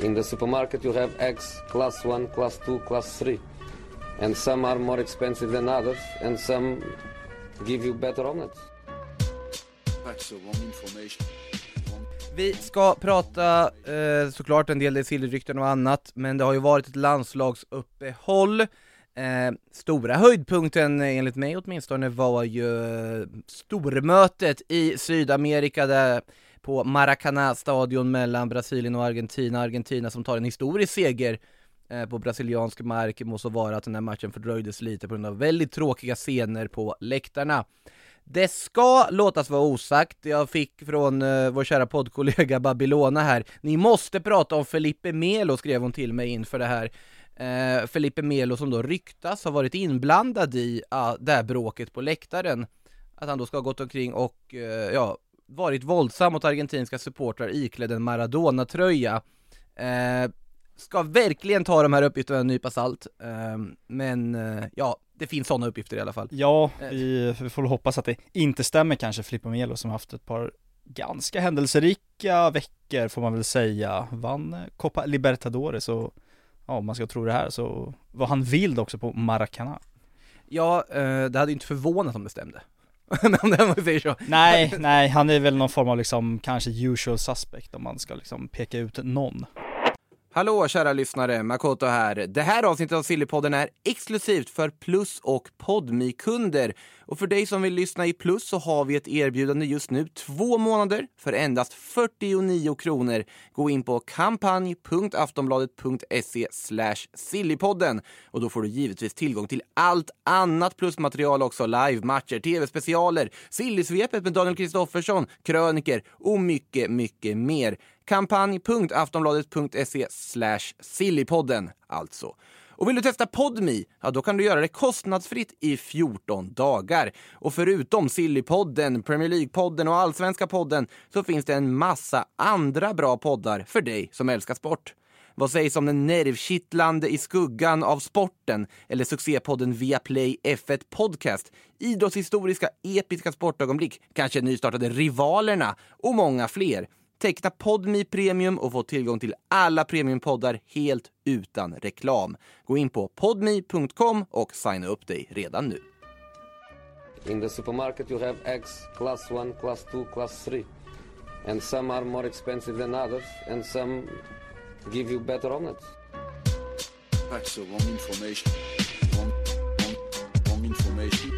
In the supermarket you have eggs class 1, class 2, class 3. And some are more expensive than others and some give you better omelets. That's the wrong information. Wrong. Vi ska prata eh, såklart en del Desilrykten och annat, men det har ju varit ett landslagsuppehåll. Eh, stora höjdpunkten, eh, enligt mig åtminstone, var ju eh, stormötet i Sydamerika där på Maracanã-stadion mellan Brasilien och Argentina. Argentina som tar en historisk seger eh, på brasiliansk mark, må så vara att den här matchen fördröjdes lite på grund av väldigt tråkiga scener på läktarna. Det ska låtas vara osagt, jag fick från uh, vår kära poddkollega Babylona här, ni måste prata om Felipe Melo skrev hon till mig inför det här. Uh, Felipe Melo som då ryktas ha varit inblandad i uh, det här bråket på läktaren. Att han då ska ha gått omkring och, uh, ja, varit våldsam mot argentinska supportrar iklädd en Maradona-tröja. Uh, ska verkligen ta de här uppgifterna med en nypa salt, uh, men ja, det finns sådana uppgifter i alla fall. Ja, vi, vi får hoppas att det inte stämmer kanske Filippo Melo som haft ett par ganska händelserika veckor får man väl säga. Vann Copa Libertadores och ja, om man ska tro det här så var han vild också på Maracanã. Ja, eh, det hade ju inte förvånat om det stämde. om man säger så. Nej, nej, han är väl någon form av liksom kanske usual suspect om man ska liksom peka ut någon. Hallå kära lyssnare, Makoto här. Det här avsnittet av Sillypodden är exklusivt för Plus och podmi kunder Och för dig som vill lyssna i Plus så har vi ett erbjudande just nu, två månader för endast 49 kronor. Gå in på kampanj.aftonbladet.se sillypodden. Och då får du givetvis tillgång till allt annat plusmaterial också, live-matcher, tv-specialer, Sillysvepet med Daniel Kristoffersson, kröniker och mycket, mycket mer kampanj.aftonbladet.se sillypodden alltså. Och vill du testa Podmi, ja då kan du göra det kostnadsfritt i 14 dagar. Och förutom Sillypodden, Premier League-podden och Allsvenska podden så finns det en massa andra bra poddar för dig som älskar sport. Vad sägs om den nervkittlande I skuggan av sporten eller succépodden Viaplay F1 Podcast, idrottshistoriska episka sportögonblick, kanske nystartade Rivalerna och många fler. Teckna Podmi Premium och få tillgång till alla premiumpoddar helt utan reklam. Gå in på podmi.com och signa upp dig redan nu. In the supermarket you have eggs class 1, class 2, class 3. And some are more expensive than others and some give you better omelets. That's the wrong information. Wrong, wrong, wrong information.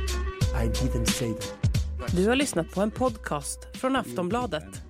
I didn't say that. Du har lyssnat på en podcast från Aftonbladet.